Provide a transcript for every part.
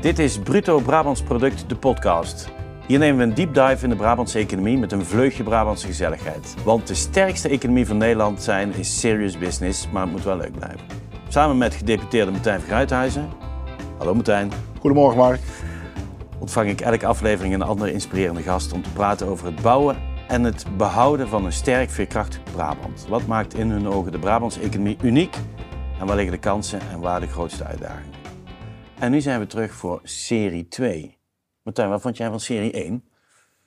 Dit is Bruto Brabants Product, de podcast. Hier nemen we een deep dive in de Brabantse economie met een vleugje Brabantse gezelligheid. Want de sterkste economie van Nederland zijn is serious business, maar het moet wel leuk blijven. Samen met gedeputeerde Martijn Verguithuizen. Hallo Martijn. Goedemorgen Mark. Ontvang ik elke aflevering een andere inspirerende gast om te praten over het bouwen en het behouden van een sterk, veerkrachtig Brabant. Wat maakt in hun ogen de Brabantse economie uniek? En waar liggen de kansen en waar de grootste uitdagingen? En nu zijn we terug voor serie 2. Martijn, wat vond jij van serie 1?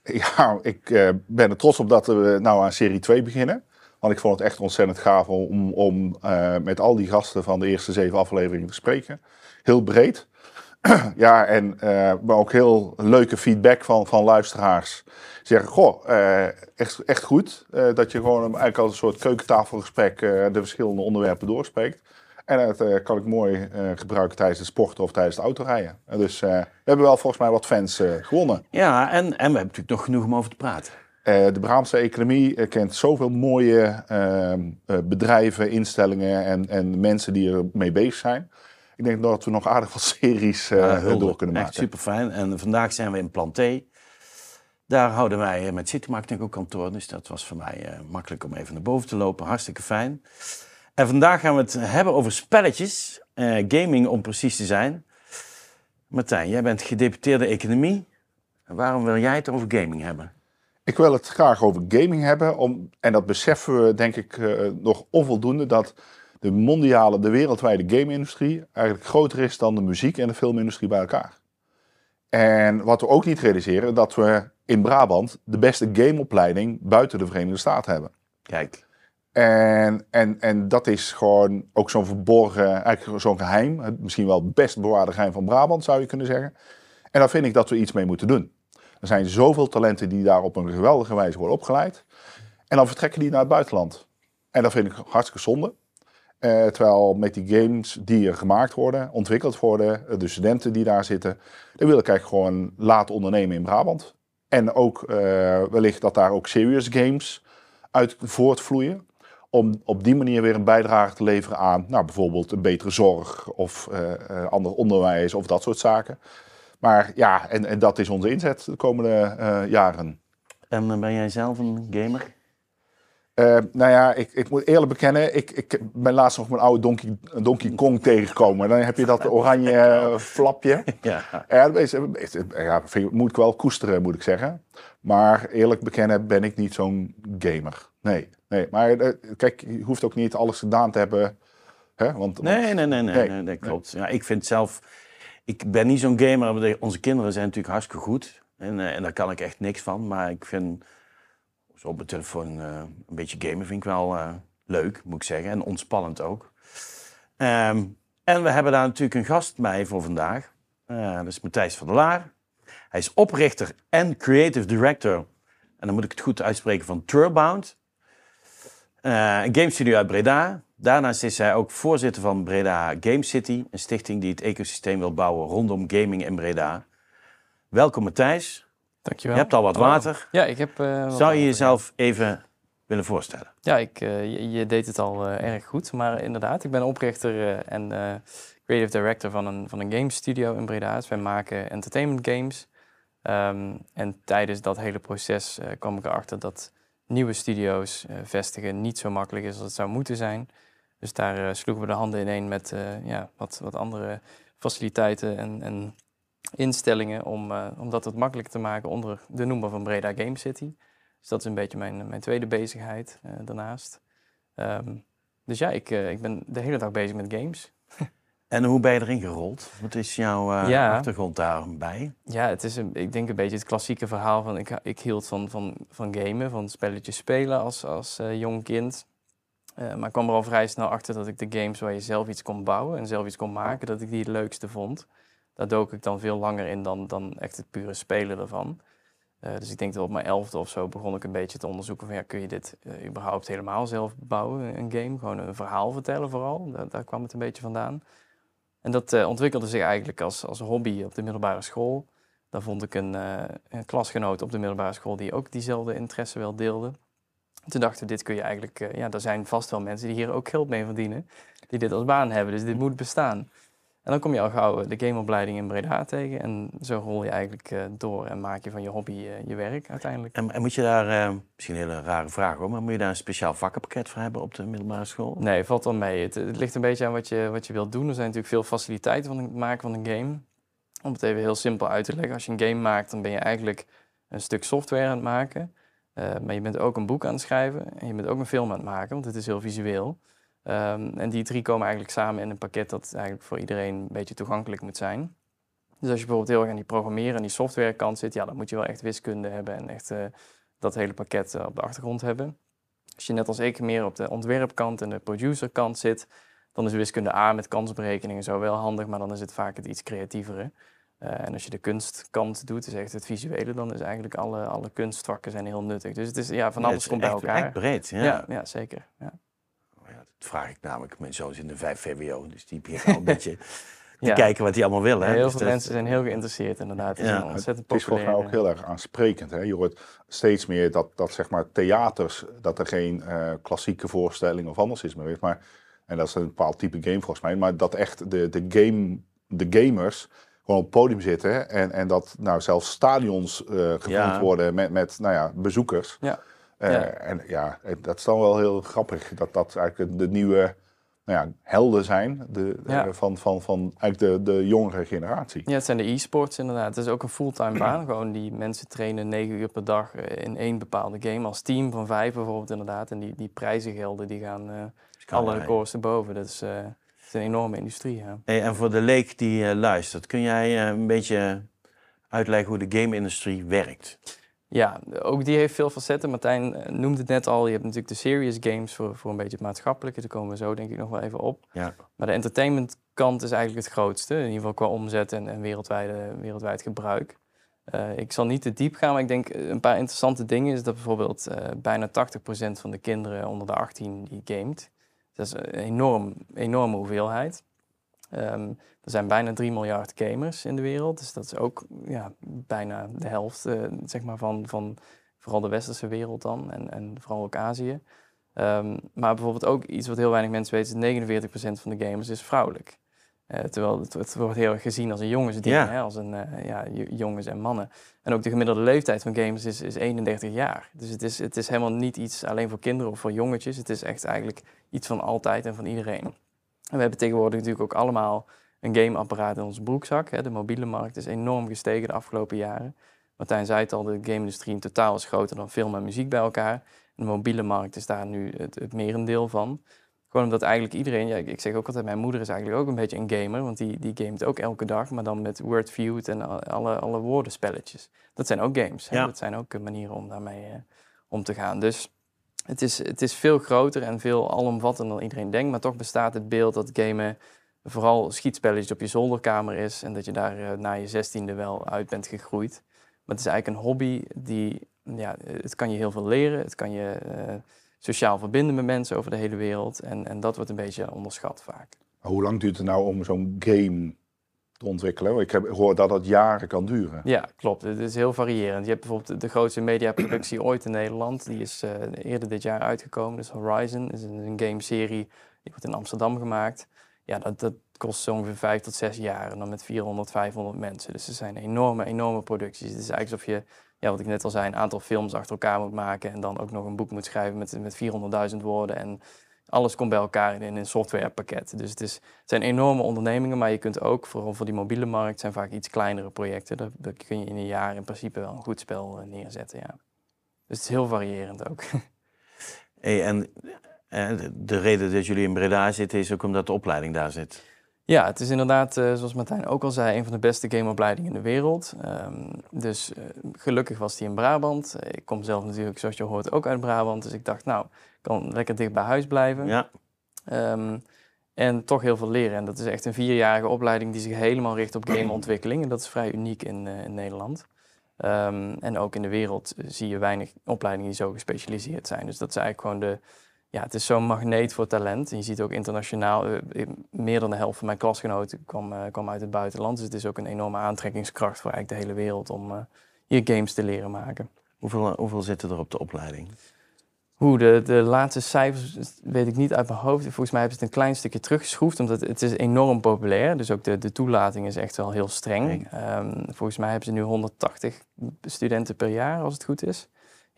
Ja, ik uh, ben er trots op dat we nou aan serie 2 beginnen. Want ik vond het echt ontzettend gaaf om, om uh, met al die gasten van de eerste zeven afleveringen te spreken. Heel breed. ja, en uh, maar ook heel leuke feedback van, van luisteraars. Zeggen, goh, echt, echt goed dat je gewoon eigenlijk als een soort keukentafelgesprek de verschillende onderwerpen doorspreekt. En dat uh, kan ik mooi uh, gebruiken tijdens het sporten of tijdens het autorijden. Dus we hebben wel volgens mij wat fans gewonnen. Ja, en, en we hebben natuurlijk nog genoeg om over te praten. de Brabantse economie kent zoveel mooie ehm, bedrijven, instellingen en, en mensen die er mee bezig zijn. Ik denk dat we nog aardig wat series door kunnen maken. Echt super fijn. En vandaag zijn we in Planté. Daar houden wij met City Marketing ook kantoor. Dus dat was voor mij makkelijk om even naar boven te lopen. Hartstikke fijn. En vandaag gaan we het hebben over spelletjes, uh, gaming om precies te zijn. Martijn, jij bent gedeputeerde economie. Waarom wil jij het over gaming hebben? Ik wil het graag over gaming hebben. Om, en dat beseffen we denk ik uh, nog onvoldoende. Dat de mondiale, de wereldwijde game-industrie eigenlijk groter is dan de muziek- en de filmindustrie bij elkaar. En wat we ook niet realiseren, dat we in Brabant de beste gameopleiding buiten de Verenigde Staten hebben. Kijk. En, en, en dat is gewoon ook zo'n verborgen, eigenlijk zo'n geheim. Misschien wel het best bewaarde geheim van Brabant, zou je kunnen zeggen. En daar vind ik dat we iets mee moeten doen. Er zijn zoveel talenten die daar op een geweldige wijze worden opgeleid. En dan vertrekken die naar het buitenland. En dat vind ik hartstikke zonde. Eh, terwijl met die games die er gemaakt worden, ontwikkeld worden, de studenten die daar zitten, dan wil ik eigenlijk gewoon laten ondernemen in Brabant. En ook uh, wellicht dat daar ook serious games uit voortvloeien om op die manier weer een bijdrage te leveren aan nou, bijvoorbeeld een betere zorg of uh, uh, ander onderwijs of dat soort zaken. Maar ja, en, en dat is onze inzet de komende uh, jaren. En ben jij zelf een gamer? nou ja, ik, ik, moet eerlijk bekennen, ik, ik ben laatst nog mijn oude Donkey, Donkey Kong tegengekomen. Dan heb je dat oranje flapje. Ja. ja, dat ja, moet ik wel koesteren, moet ik zeggen. Maar eerlijk bekennen ben ik niet zo'n gamer. Nee. Nee, maar uh, kijk, je hoeft ook niet alles gedaan te hebben. Hè? Want, nee, nee, nee, nee, nee, dat klopt. Ja, ik vind zelf, ik ben niet zo'n gamer, maar onze kinderen zijn natuurlijk hartstikke goed. En, uh, en daar kan ik echt niks van. Maar ik vind, zo op mijn telefoon, uh, een beetje gamen vind ik wel leuk, moet ik zeggen. En ontspannend ook. Um, en we hebben daar natuurlijk een gast bij voor vandaag. dat is Matthijs van der Laar. Hij is oprichter en creative director, en dan moet ik het goed uitspreken, van Turbound. Uh, een game studio uit Breda. Daarnaast is hij ook voorzitter van Breda Game City, een stichting die het ecosysteem wil bouwen rondom gaming in Breda. Welkom Matthijs. Dankjewel. Je hebt al wat water. Ja, ik heb. Uh, Zou je jezelf even willen voorstellen? Ja, ik, uh, je, je, deed het al erg goed, maar inderdaad, ik ben oprichter en creative director van een, van een game studio in Breda. Dus wij maken entertainment games. Um, en tijdens dat hele proces kwam ik erachter dat nieuwe studio's uh, vestigen niet zo makkelijk is als het zou moeten zijn. Dus daar uh, sloegen we de handen ineen met uh, ja, wat, wat andere faciliteiten en, en instellingen om, om dat wat makkelijker te maken onder de noemer van Breda Game City. Dus dat is een beetje mijn, mijn tweede bezigheid daarnaast. Um, dus ja, ik, ik ben de hele dag bezig met games. En hoe ben je erin gerold? Wat is jouw uh, ja. achtergrond daarbij? Ja, het is een, ik denk een beetje het klassieke verhaal van ik, ik hield van, van, van gamen, van spelletjes spelen als, als uh, jong kind. Uh, maar ik kwam er al vrij snel achter dat ik de games waar je zelf iets kon bouwen en zelf iets kon maken, dat ik die het leukste vond. Daar dook ik dan veel langer in dan, dan echt het pure spelen ervan. dus ik denk dat op mijn elfde of zo begon ik een beetje te onderzoeken van ja, kun je dit überhaupt helemaal zelf bouwen, een game? Gewoon een verhaal vertellen vooral, daar, daar kwam het een beetje vandaan. En dat uh, ontwikkelde zich eigenlijk als, als hobby op de middelbare school. Daar vond ik een, uh, een, klasgenoot op de middelbare school die ook diezelfde interesse wel deelde. Toen dachten we, dit kun je eigenlijk, uh, ja, er zijn vast wel mensen die hier ook geld mee verdienen, die dit als baan hebben, dus dit moet bestaan. En dan kom je al gauw de gameopleiding in Breda tegen. En zo rol je eigenlijk eh, door en maak je van je hobby eh, je werk uiteindelijk. En, en moet je daar, eh, misschien een hele rare vraag hoor, maar moet je daar een speciaal vakkenpakket voor hebben op de middelbare school? Nee, valt wel mee. Het, het ligt een beetje aan wat je, wat je wilt doen. Er zijn natuurlijk veel faciliteiten van het maken van een game. Om het even heel simpel uit te leggen. Als je een game maakt, dan ben je eigenlijk een stuk software aan het maken. maar je bent ook een boek aan het schrijven. En je bent ook een film aan het maken, want het is heel visueel. Um, en die drie komen eigenlijk samen in een pakket dat eigenlijk voor iedereen een beetje toegankelijk moet zijn. Dus als je bijvoorbeeld heel erg aan die programmeren en die softwarekant zit, ja, dan moet je wel echt wiskunde hebben en echt uh, dat hele pakket uh, op de achtergrond hebben. Als je net als ik meer op de ontwerpkant en de producerkant zit, dan is wiskunde A met kansberekeningen zo wel handig, maar dan is het vaak het iets creatievere. Uh, en als je de kunstkant doet, is echt het visuele, dan is eigenlijk alle, alle kunstvakken zijn heel nuttig. Dus het is ja, van alles komt bij elkaar. Echt breed, ja. Ja, ja zeker. Ja vraag ik namelijk. Mijn zoon is in de 5 VWO, dus die begint al een beetje te kijken wat hij allemaal wil. Hè? heel dus veel mensen zijn heel geïnteresseerd inderdaad. Het ja. ontzettend Het is volgens mij ook heel erg aansprekend. Hè? Je hoort steeds meer dat, dat zeg maar theaters, dat er geen uh, klassieke voorstelling of anders is meer is. Maar, en dat is een bepaald type game volgens mij. Maar dat echt de, de, game, de gamers gewoon op het podium zitten. En, en dat nou zelfs stadions uh, gevuld ja. worden met, met nou ja, bezoekers. Ja. Uh, En ja, dat is dan wel heel grappig dat dat eigenlijk de nieuwe nou ja, helden zijn de, ja. uh, van, van, van eigenlijk de, de jongere generatie. Ja, het zijn de e-sports inderdaad. Het is ook een fulltime baan. Gewoon die mensen trainen negen uur per dag uh, in één bepaalde game. Als team van vijf bijvoorbeeld inderdaad. En die, die prijzengelden die gaan alle records erboven. Dat is, het is een enorme industrie. Ja. Hey, en voor de leek die luistert, kun jij een beetje uitleggen hoe de game-industrie werkt? Ja, ook die heeft veel facetten. Martijn eh, noemde het net al. Je hebt natuurlijk de serious games voor, voor een beetje het maatschappelijke. Daar komen we zo denk ik nog wel even op. Ja. Maar de entertainment kant is eigenlijk het grootste. In ieder geval qua omzet en, en wereldwijde, wereldwijd gebruik. Uh, ik zal niet te diep gaan, maar ik denk een paar interessante dingen is dat bijvoorbeeld uh, bijna 80% van de kinderen onder de 18 die gamet. Dat is een enorm, enorme hoeveelheid. Um, er zijn bijna 3 miljard gamers in de wereld. Dus dat is ook ja, bijna de helft uh, zeg maar van, van vooral de westerse wereld dan. En, en vooral ook Azië. Um, maar bijvoorbeeld ook iets wat heel weinig mensen weten, is 49% van de gamers is vrouwelijk. Uh, terwijl het, het, wordt heel erg gezien als een jongensding, ja. hè, als een uh, ja, jongens en mannen. En ook de gemiddelde leeftijd van gamers is, is 31 jaar. Dus het is, het is helemaal niet iets alleen voor kinderen of voor jongetjes. Het is echt eigenlijk iets van altijd en van iedereen. En we hebben tegenwoordig natuurlijk ook allemaal een gameapparaat in onze broekzak. Hè. De mobiele markt is enorm gestegen de afgelopen jaren. Martijn zei het al, de game-industrie in totaal is groter dan film en muziek bij elkaar. De mobiele markt is daar nu het, het merendeel van. Gewoon omdat eigenlijk iedereen, ja, ik zeg ook altijd, mijn moeder is eigenlijk ook een beetje een gamer, want die, die gamet ook elke dag, maar dan met Wordfeud en alle, alle woordenspelletjes. Dat zijn ook games. Hè? Dat zijn ook manieren om daarmee uh, om te gaan. Dus het is, het is veel groter en veel alomvattender dan iedereen denkt, maar toch bestaat het beeld dat gamen vooral schietspelletjes op je zolderkamer is en dat je daar uh, na je zestiende wel uit bent gegroeid. Maar het is eigenlijk een hobby die, ja, het kan je heel veel leren, het kan je uh, sociaal verbinden met mensen over de hele wereld en, en dat wordt een beetje onderschat vaak. Hoe lang duurt het nou om zo'n game te ontwikkelen? Ik heb gehoord dat dat jaren kan duren. Ja, klopt. Het is heel variërend. Je hebt bijvoorbeeld de grootste mediaproductie ooit in Nederland. Die is uh, eerder dit jaar uitgekomen. Dus Horizon is een, gameserie die wordt in Amsterdam gemaakt ja, dat, dat kost zo ongeveer vijf tot zes jaar en dan met 400, 500 mensen. Dus er zijn enorme, enorme producties. Het is eigenlijk alsof je, ja, wat ik net al zei, een aantal films achter elkaar moet maken en dan ook nog een boek moet schrijven met, met 400.000 woorden. En alles komt bij elkaar in een softwarepakket. Dus het, is, zijn enorme ondernemingen, maar je kunt ook, vooral voor die mobiele markt, zijn vaak iets kleinere projecten. Daar, daar kun je in een jaar in principe wel een goed spel eh, neerzetten, ja. Dus het is heel variërend ook. Hey, en de reden dat jullie in Breda zitten is ook omdat de opleiding daar zit. Ja, het is inderdaad, uh, zoals Martijn ook al zei, een van de beste gameopleidingen in de wereld. Um, dus uh, gelukkig was die in Brabant. Ik kom zelf natuurlijk, zoals je hoort, ook uit Brabant. Dus ik dacht, nou, ik kan lekker dicht bij huis blijven. Ja. Um, en toch heel veel leren. En dat is echt een vierjarige opleiding die zich helemaal richt op gameontwikkeling. En dat is vrij uniek in, uh, in Nederland. Um, en ook in de wereld zie je weinig opleidingen die zo gespecialiseerd zijn. Dus dat is eigenlijk gewoon de ja, het is zo'n magneet voor talent. En je ziet ook internationaal, uh, meer dan de helft van mijn klasgenoten kwam, uh, kwam uit het buitenland. Dus het is ook een enorme aantrekkingskracht voor eigenlijk de hele wereld om hier games te leren maken. Hoeveel, hoeveel zitten er op de opleiding? Hoe de, de laatste cijfers weet ik niet uit mijn hoofd. Volgens mij hebben ze het een klein stukje teruggeschroefd, omdat het is enorm populair. Dus ook de, de toelating is echt wel heel streng. Um, volgens mij hebben ze nu 180 studenten per jaar, als het goed is.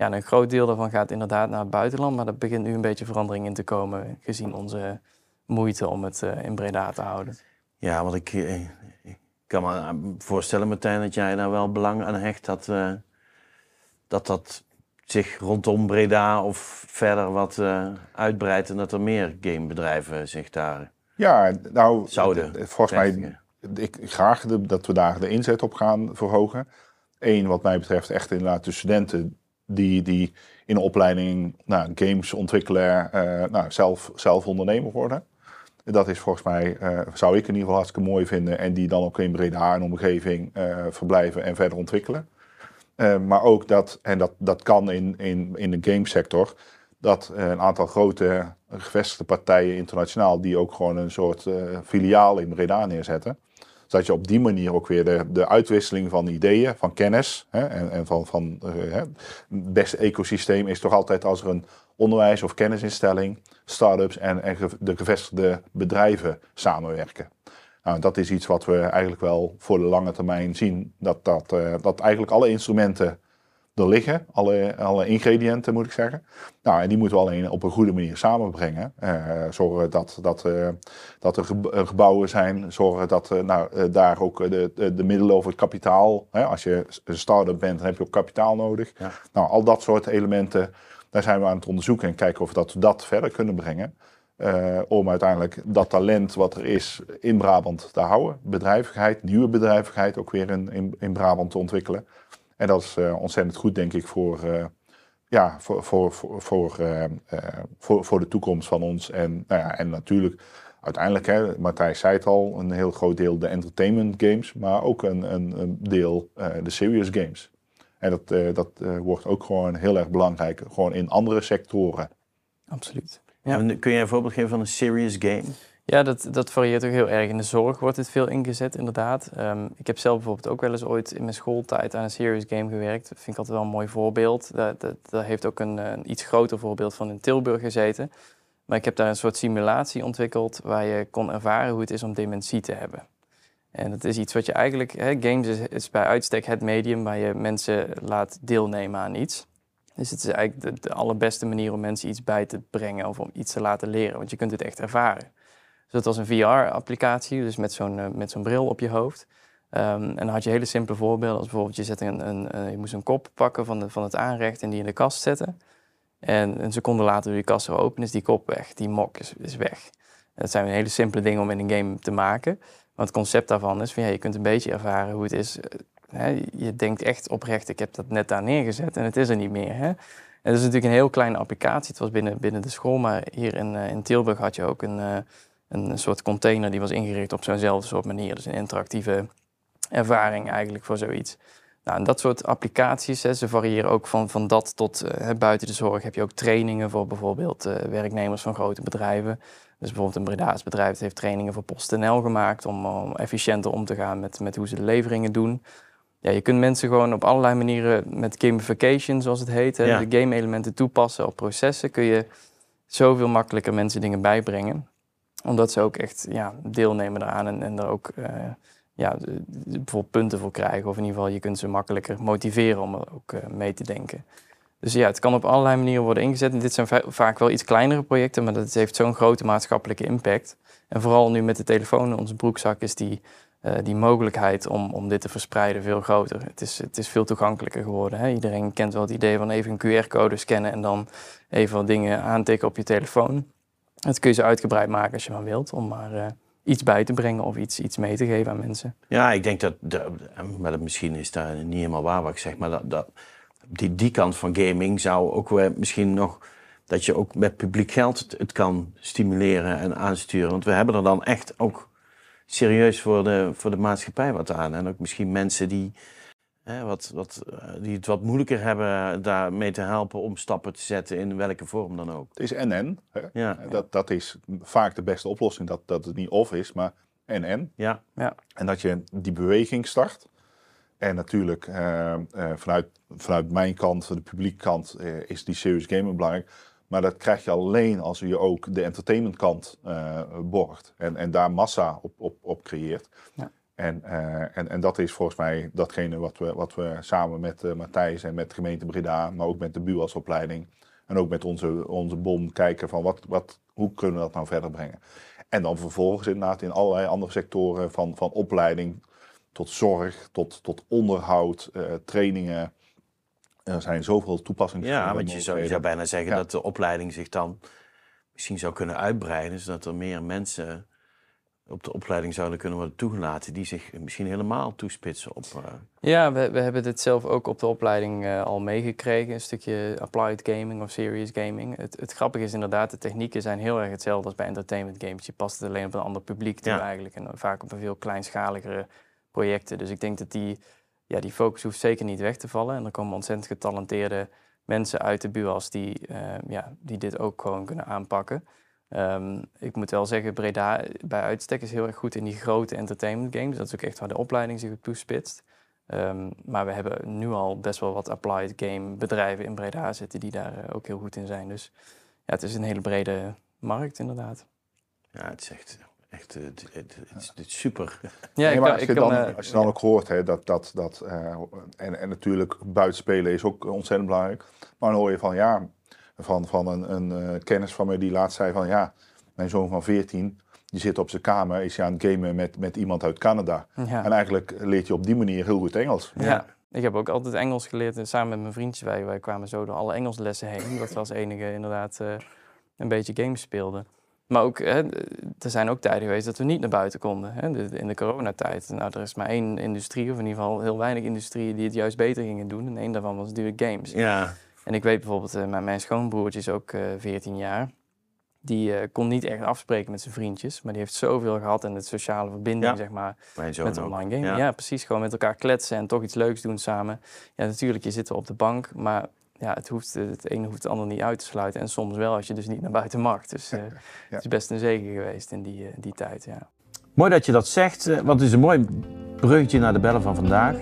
Ja, en een groot deel daarvan gaat inderdaad naar het buitenland, maar er begint nu een beetje verandering in te komen, gezien onze moeite om het uh, in Breda te houden. Ja, want ik, eh, ik, kan me voorstellen, Martijn, dat jij daar wel belang aan hecht dat uh, dat, dat zich rondom Breda of verder wat uh, uitbreidt en dat er meer gamebedrijven zich daar ja, nou, zouden. Volgens mij, ik graag de, dat we daar de inzet op gaan verhogen. Eén, wat mij betreft, echt inderdaad de studenten die, die in opleiding nou, games ontwikkelen, uh, nou, zelf, zelf ondernemer worden. Dat is volgens mij, uh, zou ik in ieder geval hartstikke mooi vinden. En die dan ook in Breda en omgeving verblijven en verder ontwikkelen. Maar ook dat, en dat, dat kan in, in, in de gamesector, dat een aantal grote gevestigde partijen internationaal, die ook gewoon een soort filiaal in Breda neerzetten. Dat je op die manier ook weer de, de uitwisseling van ideeën, van kennis hè, en, en van, van hè, het beste ecosysteem is toch altijd als er een onderwijs- of kennisinstelling, start-ups en, en de gevestigde bedrijven samenwerken. Nou, dat is iets wat we eigenlijk wel voor de lange termijn zien. Dat, dat, uh, dat eigenlijk alle instrumenten er liggen. Alle, alle ingrediënten moet ik zeggen. Nou, en die moeten we alleen op een goede manier samenbrengen. Uh, zorgen dat, dat, uh, dat er gebouwen zijn. Zorgen dat nou, daar ook de, de, de, middelen over het kapitaal. Hè, als je een start-up bent, dan heb je ook kapitaal nodig. Ja. Nou, al dat soort elementen. Daar zijn we aan het onderzoeken en kijken of we dat, dat verder kunnen brengen. Uh, om uiteindelijk dat talent wat er is in Brabant te houden. Bedrijvigheid, nieuwe bedrijvigheid ook weer in, in, in Brabant te ontwikkelen. En dat is uh, ontzettend goed, denk ik, voor, uh, ja, voor, voor, voor, voor, voor, voor de toekomst van ons. En, nou ja, en natuurlijk, uiteindelijk, hè, Matthijs zei het al, een heel groot deel de entertainment games, maar ook een, een, een deel de serious games. En dat, dat wordt ook gewoon heel erg belangrijk, gewoon in andere sectoren. Absoluut. Ja. Kun je een voorbeeld geven van een serious game? Ja, dat, dat varieert ook heel erg. In de zorg wordt het veel ingezet, inderdaad. Um, ik heb zelf bijvoorbeeld ook wel eens ooit in mijn schooltijd aan een serious game gewerkt. Dat vind ik altijd wel een mooi voorbeeld. Dat, dat, dat heeft ook een, een, iets groter voorbeeld van in Tilburg gezeten. Maar ik heb daar een soort simulatie ontwikkeld waar je kon ervaren hoe het is om dementie te hebben. En dat is iets wat je eigenlijk... Hè, games is, is bij uitstek het medium waar je mensen laat deelnemen aan iets. Dus het is eigenlijk de, de, allerbeste manier om mensen iets bij te brengen of om iets te laten leren, want je kunt het echt ervaren. Dat was een VR-applicatie, dus met zo'n uh, met zo'n bril op je hoofd. Um, en dan had je hele simpele voorbeelden, als bijvoorbeeld je, zet een, een, uh, je moest een kop pakken van, de, van het aanrecht en die in de kast zetten. En een seconde later doe je kast weer open, is die kop weg, die mok is, is weg. En dat zijn hele simpele dingen om in een game te maken. Maar het concept daarvan is van ja, je kunt een beetje ervaren hoe het is eh, je denkt echt oprecht, ik heb dat net daar neergezet en het is er niet meer. Hè? En dat is natuurlijk een heel kleine applicatie. Het was binnen, binnen de school, maar hier in, in Tilburg had je ook een, een soort container die was ingericht op zo'nzelfde soort manier. Dus een interactieve ervaring eigenlijk voor zoiets. Nou, en dat soort applicaties, hè, ze variëren ook van, van dat tot uh, buiten de zorg heb je ook trainingen voor bijvoorbeeld werknemers van grote bedrijven. Dus bijvoorbeeld een Breda's bedrijf heeft trainingen voor PostNL gemaakt om, om efficiënter om te gaan met, met hoe ze de leveringen doen ja, je kunt mensen gewoon op allerlei manieren met gamification, zoals het heet, de game elementen toepassen op processen, kun je zoveel makkelijker mensen dingen bijbrengen. Omdat ze ook echt ja, deelnemen eraan en, en er ook uh, ja, bijvoorbeeld punten voor krijgen. Of in ieder geval, je kunt ze makkelijker motiveren om er ook uh, mee te denken. Dus ja, het kan op allerlei manieren worden ingezet. En dit zijn vaak wel iets kleinere projecten, maar dat heeft zo'n grote maatschappelijke impact. En vooral nu met de telefoon in onze broekzak is die uh, die mogelijkheid om, om dit te verspreiden veel groter. Het is, het is veel toegankelijker geworden. Hè? Iedereen kent wel het idee van even een QR-code scannen en dan even wat dingen aantikken op je telefoon. Dat kun je zo uitgebreid maken als je maar wilt, om maar uh, iets bij te brengen of iets, iets mee te geven aan mensen. Ja, ik denk dat, de, maar dat misschien is dat niet helemaal waar wat ik zeg, maar dat, die, die kant van gaming zou ook wel misschien nog dat je ook met publiek geld het, het kan stimuleren en aansturen. Want we hebben er dan echt ook serieus voor de, voor de maatschappij wat aan. En ook misschien mensen die, hè, wat, wat, eh, die het wat moeilijker hebben daarmee te helpen om stappen te zetten in welke vorm dan ook. Het is en-en. Ja, dat, dat is vaak de beste oplossing, dat, dat het niet of is, maar en-en. Ja. Ja. En dat je die beweging start. En natuurlijk, uh, uh, vanuit, vanuit mijn kant, de publieke kant, uh, is die serious gaming belangrijk. Maar dat krijg je alleen als je ook de entertainmentkant uh, borgt. En, en daar massa op, op, op creëert. Ja. En, uh, en, en dat is volgens mij datgene wat we, wat we samen met uh, Matthijs en met de gemeente Breda, maar ook met de BUAS-opleiding en ook met onze, onze BOM kijken van wat, wat, hoe kunnen we dat nou verder brengen. En dan vervolgens inderdaad in allerlei andere sectoren van, van opleiding tot zorg, tot, tot onderhoud, uh, trainingen. Er zijn zoveel toepassingen. Ja, want je zou, je zou bijna zeggen dat de opleiding zich dan misschien zou kunnen uitbreiden, zodat er meer mensen op de opleiding zouden kunnen worden toegelaten die zich misschien helemaal toespitsen op. Uh... Ja, we, we hebben dit zelf ook op de opleiding uh, al meegekregen, een stukje applied gaming of serious gaming. Het, het, grappige is inderdaad, de technieken zijn heel erg hetzelfde als bij entertainment games. Je past het alleen op een ander publiek toe ja. eigenlijk en vaak op een veel kleinschaligere projecten. Dus ik denk dat die, ja, die focus hoeft zeker niet weg te vallen en er komen ontzettend getalenteerde mensen uit de BUAS die, uh, ja, die dit ook gewoon kunnen aanpakken. Um, ik moet wel zeggen, Breda bij uitstek is heel erg goed in die grote entertainment games. Dat is ook echt waar de opleiding zich op toespitst. Um, maar we hebben nu al best wel wat applied game bedrijven in Breda zitten die daar uh, ook heel goed in zijn. Dus ja, het is een hele brede markt inderdaad. Ja, het is echt, echt uh, het, het, het, het is super. Ja, nee, ik, als, je dan, kan, uh, als je dan ook hoort hè, dat, dat, dat en, en natuurlijk buitenspelen is ook ontzettend belangrijk. Maar dan hoor je van ja, van, van een, een uh, kennis van me die laatst zei van ja, mijn zoon van 14, die zit op zijn kamer, is hij aan het gamen met, met iemand uit Canada. Ja. En eigenlijk leert je op die manier heel goed Engels. Ja. ja. Ik heb ook altijd Engels geleerd en samen met mijn vriendjes. Wij, wij kwamen zo door alle Engelslessen heen. Omdat we als enige inderdaad uh, een beetje games speelden. Maar ook, hè, er zijn ook tijden geweest dat we niet naar buiten konden. Hè. In de coronatijd. Nou, er is maar één industrie, of in ieder geval heel weinig industrieën, die het juist beter gingen doen. En één daarvan was natuurlijk games. Ja. En ik weet bijvoorbeeld, uh, mijn, mijn schoonbroertje is ook uh, 14 jaar. Die uh, kon niet echt afspreken met zijn vriendjes, maar die heeft zoveel gehad in de sociale verbinding, ja. zeg maar, met online gaming. Ja. ja. precies. Gewoon met elkaar kletsen en toch iets leuks doen samen. Ja, natuurlijk, je zit er op de bank, maar ja, het, hoeft, het ene hoeft het ander niet uit te sluiten. En soms wel als je dus niet naar buiten mag. Dus ja. het is best een zegen geweest in die, die tijd, ja. Mooi dat je dat zegt, want het is een mooi bruggetje naar de bellen van vandaag.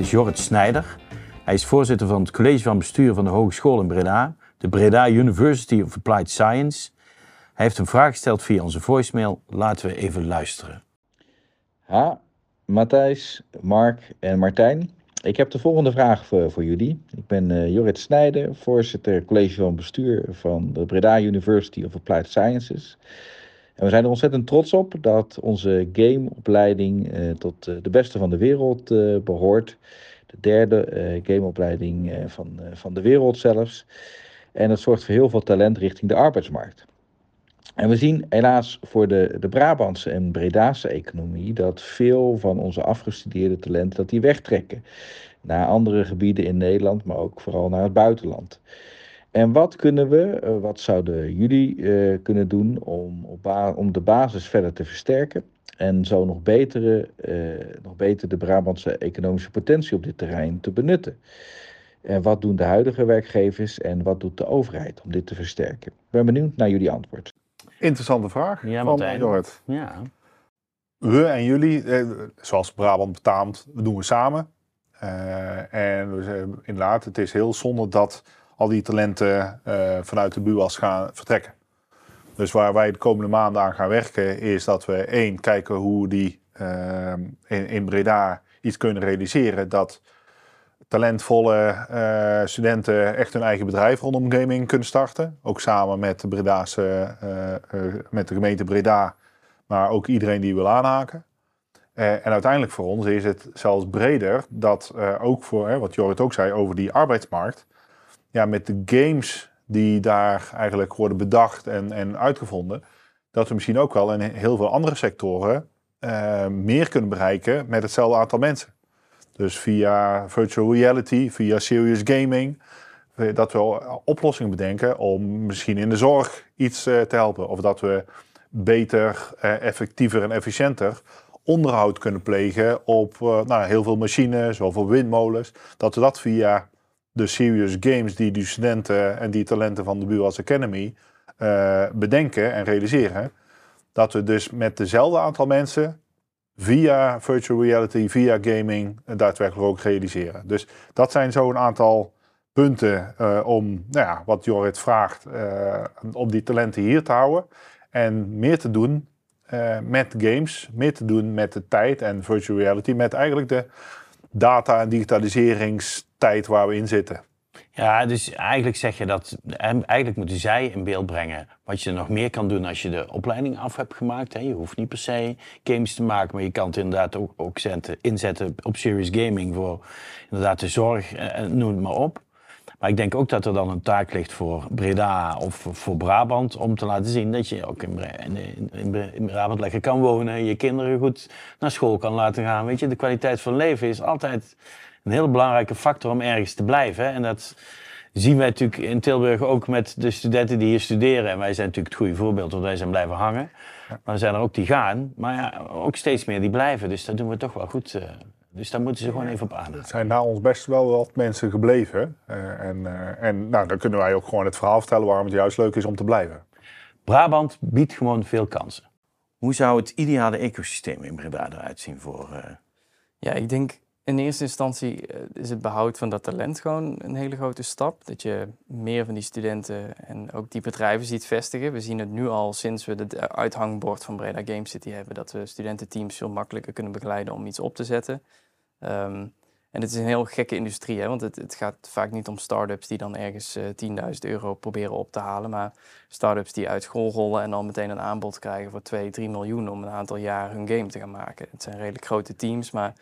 Is Jorrit Snijder. Hij is voorzitter van het college van bestuur van de Hogeschool in Breda, de Breda University of Applied Science. Hij heeft een vraag gesteld via onze voicemail. Laten we even luisteren. Ha, Matthijs, Mark en Martijn. Ik heb de volgende vraag voor, voor jullie. Ik ben uh, Jorrit Snijder, voorzitter college van bestuur van de Breda University of Applied Sciences. En we zijn er ontzettend trots op dat onze gameopleiding uh, tot uh, de beste van de wereld uh, behoort. De derde gameopleiding van, van de wereld zelfs. En dat zorgt voor heel veel talent richting de arbeidsmarkt. En we zien helaas voor de, de Brabantse en Bredaanse economie dat veel van onze afgestudeerde talenten dat die wegtrekken naar andere gebieden in Nederland, maar ook vooral naar het buitenland. En wat kunnen we, uh, wat zouden jullie uh, kunnen doen om, op om de basis verder te versterken en zo nog, betere, uh, nog beter de Brabantse economische potentie op dit terrein te benutten? En wat doen de huidige werkgevers en wat doet de overheid om dit te versterken? Ik ben benieuwd naar jullie antwoord. Interessante vraag ja, van Jorrit. Ja. We en jullie, zoals Brabant betaamt, doen we samen. en we, inderdaad, het is heel zonde dat al die talenten uh, vanuit de BUAS gaan vertrekken. Dus waar wij de komende maanden aan gaan werken, is dat we één kijken hoe die uh, in, in, Breda iets kunnen realiseren. Dat talentvolle uh, studenten echt hun eigen bedrijf rondom gaming kunnen starten. Ook samen met de Breda's,e met de gemeente Breda, maar ook iedereen die wil aanhaken. en uiteindelijk voor ons is het zelfs breder dat ook voor, wat Jorrit ook zei over die arbeidsmarkt ja, met de games die daar eigenlijk worden bedacht en, en uitgevonden, dat we misschien ook wel in heel veel andere sectoren uh, meer kunnen bereiken met hetzelfde aantal mensen. Dus via virtual reality, via serious gaming, eh, dat we oplossingen bedenken om misschien in de zorg iets uh, te helpen. Of dat we beter, effectiever en efficiënter onderhoud kunnen plegen op nou, heel veel machines, zoveel windmolens. Dat we dat via de serious games die die studenten en die talenten van de BUAS Academy uh, bedenken en realiseren. Dat we dus met dezelfde aantal mensen via virtual reality, via gaming, eh, daadwerkelijk ook realiseren. Dus dat zijn zo'n aantal punten eh, om, nou ja, wat Jorrit vraagt, eh, om die talenten hier te houden. En meer te doen eh, met games, meer te doen met de tijd en virtual reality, met eigenlijk de data- en digitaliseringstijd waar we in zitten. Ja, dus eigenlijk zeg je dat, en eigenlijk moeten zij in beeld brengen wat je nog meer kan doen als je de opleiding af hebt gemaakt. Je hoeft niet per se games te maken, maar je kan het inderdaad ook, ook zetten, inzetten op serious gaming voor inderdaad de zorg, eh, noem het maar op. Maar ik denk ook dat er dan een taak ligt voor Breda of voor Brabant om te laten zien dat je ook in Brabant lekker kan wonen, je kinderen goed naar school kan laten gaan. Weet je, de kwaliteit van leven is altijd een heel belangrijke factor om ergens te blijven. hè. En dat zien wij natuurlijk in Tilburg ook met de studenten die hier studeren. En wij zijn natuurlijk het goede voorbeeld, want wij zijn blijven hangen. Maar er zijn er ook die gaan, maar ja, ook steeds meer die blijven. Dus dat doen we toch wel goed. eh. Dus daar moeten ze gewoon even op aan. Er zijn na ons best wel wat mensen gebleven. Eh, en eh, en nou, dan kunnen wij ook gewoon het verhaal vertellen waarom het juist leuk is om te blijven. Brabant biedt gewoon veel kansen. Hoe zou het ideale ecosysteem in Breda eruit zien voor... eh, Ja, ik denk in eerste instantie eh, is het behoud van dat talent gewoon een hele grote stap. Dat je meer van die studenten en ook die bedrijven ziet vestigen. We zien het nu al sinds we het uithangbord van Breda Game City hebben, dat we studententeams veel makkelijker kunnen begeleiden om iets op te zetten. Ehm, en het is een heel gekke industrie, hè? want het, het gaat vaak niet om start-ups die dan ergens eh 10.000 euro proberen op te halen, maar start-ups die uit school rollen en dan meteen een aanbod krijgen voor 2, 3 miljoen om een aantal jaar hun game te gaan maken. Het zijn redelijk grote teams, maar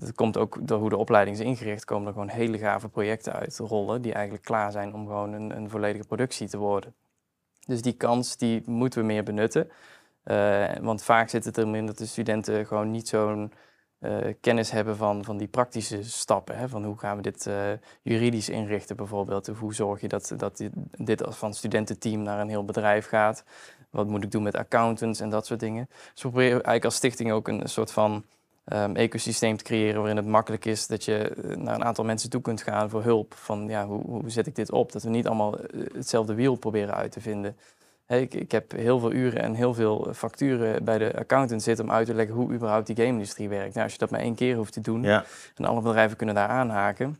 dat komt ook door hoe de opleiding is ingericht, komen er gewoon hele gave projecten uit rollen die eigenlijk klaar zijn om gewoon een, een volledige productie te worden. Dus die kans die moeten we meer benutten. Eh, want vaak zit het erin in dat de studenten gewoon niet zo'n eh, kennis hebben van, van die praktische stappen. Hè? Van hoe gaan we dit eh, juridisch inrichten bijvoorbeeld. Of hoe zorg je dat, dat dit, dit als van studententeam naar een heel bedrijf gaat. Wat moet ik doen met accountants en dat soort dingen. Dus we proberen eigenlijk als stichting ook een soort van ehm, ecosysteem te creëren waarin het makkelijk is dat je eh, naar een aantal mensen toe kunt gaan voor hulp. Van ja, hoe, hoe zet ik dit op? Dat we niet allemaal eh, hetzelfde wiel proberen uit te vinden. Ik, ik heb heel veel uren en heel veel facturen bij de accountant zitten om uit te leggen hoe überhaupt die game-industrie werkt. Nou, als je dat maar één keer hoeft te doen ja. en alle bedrijven kunnen daar aanhaken,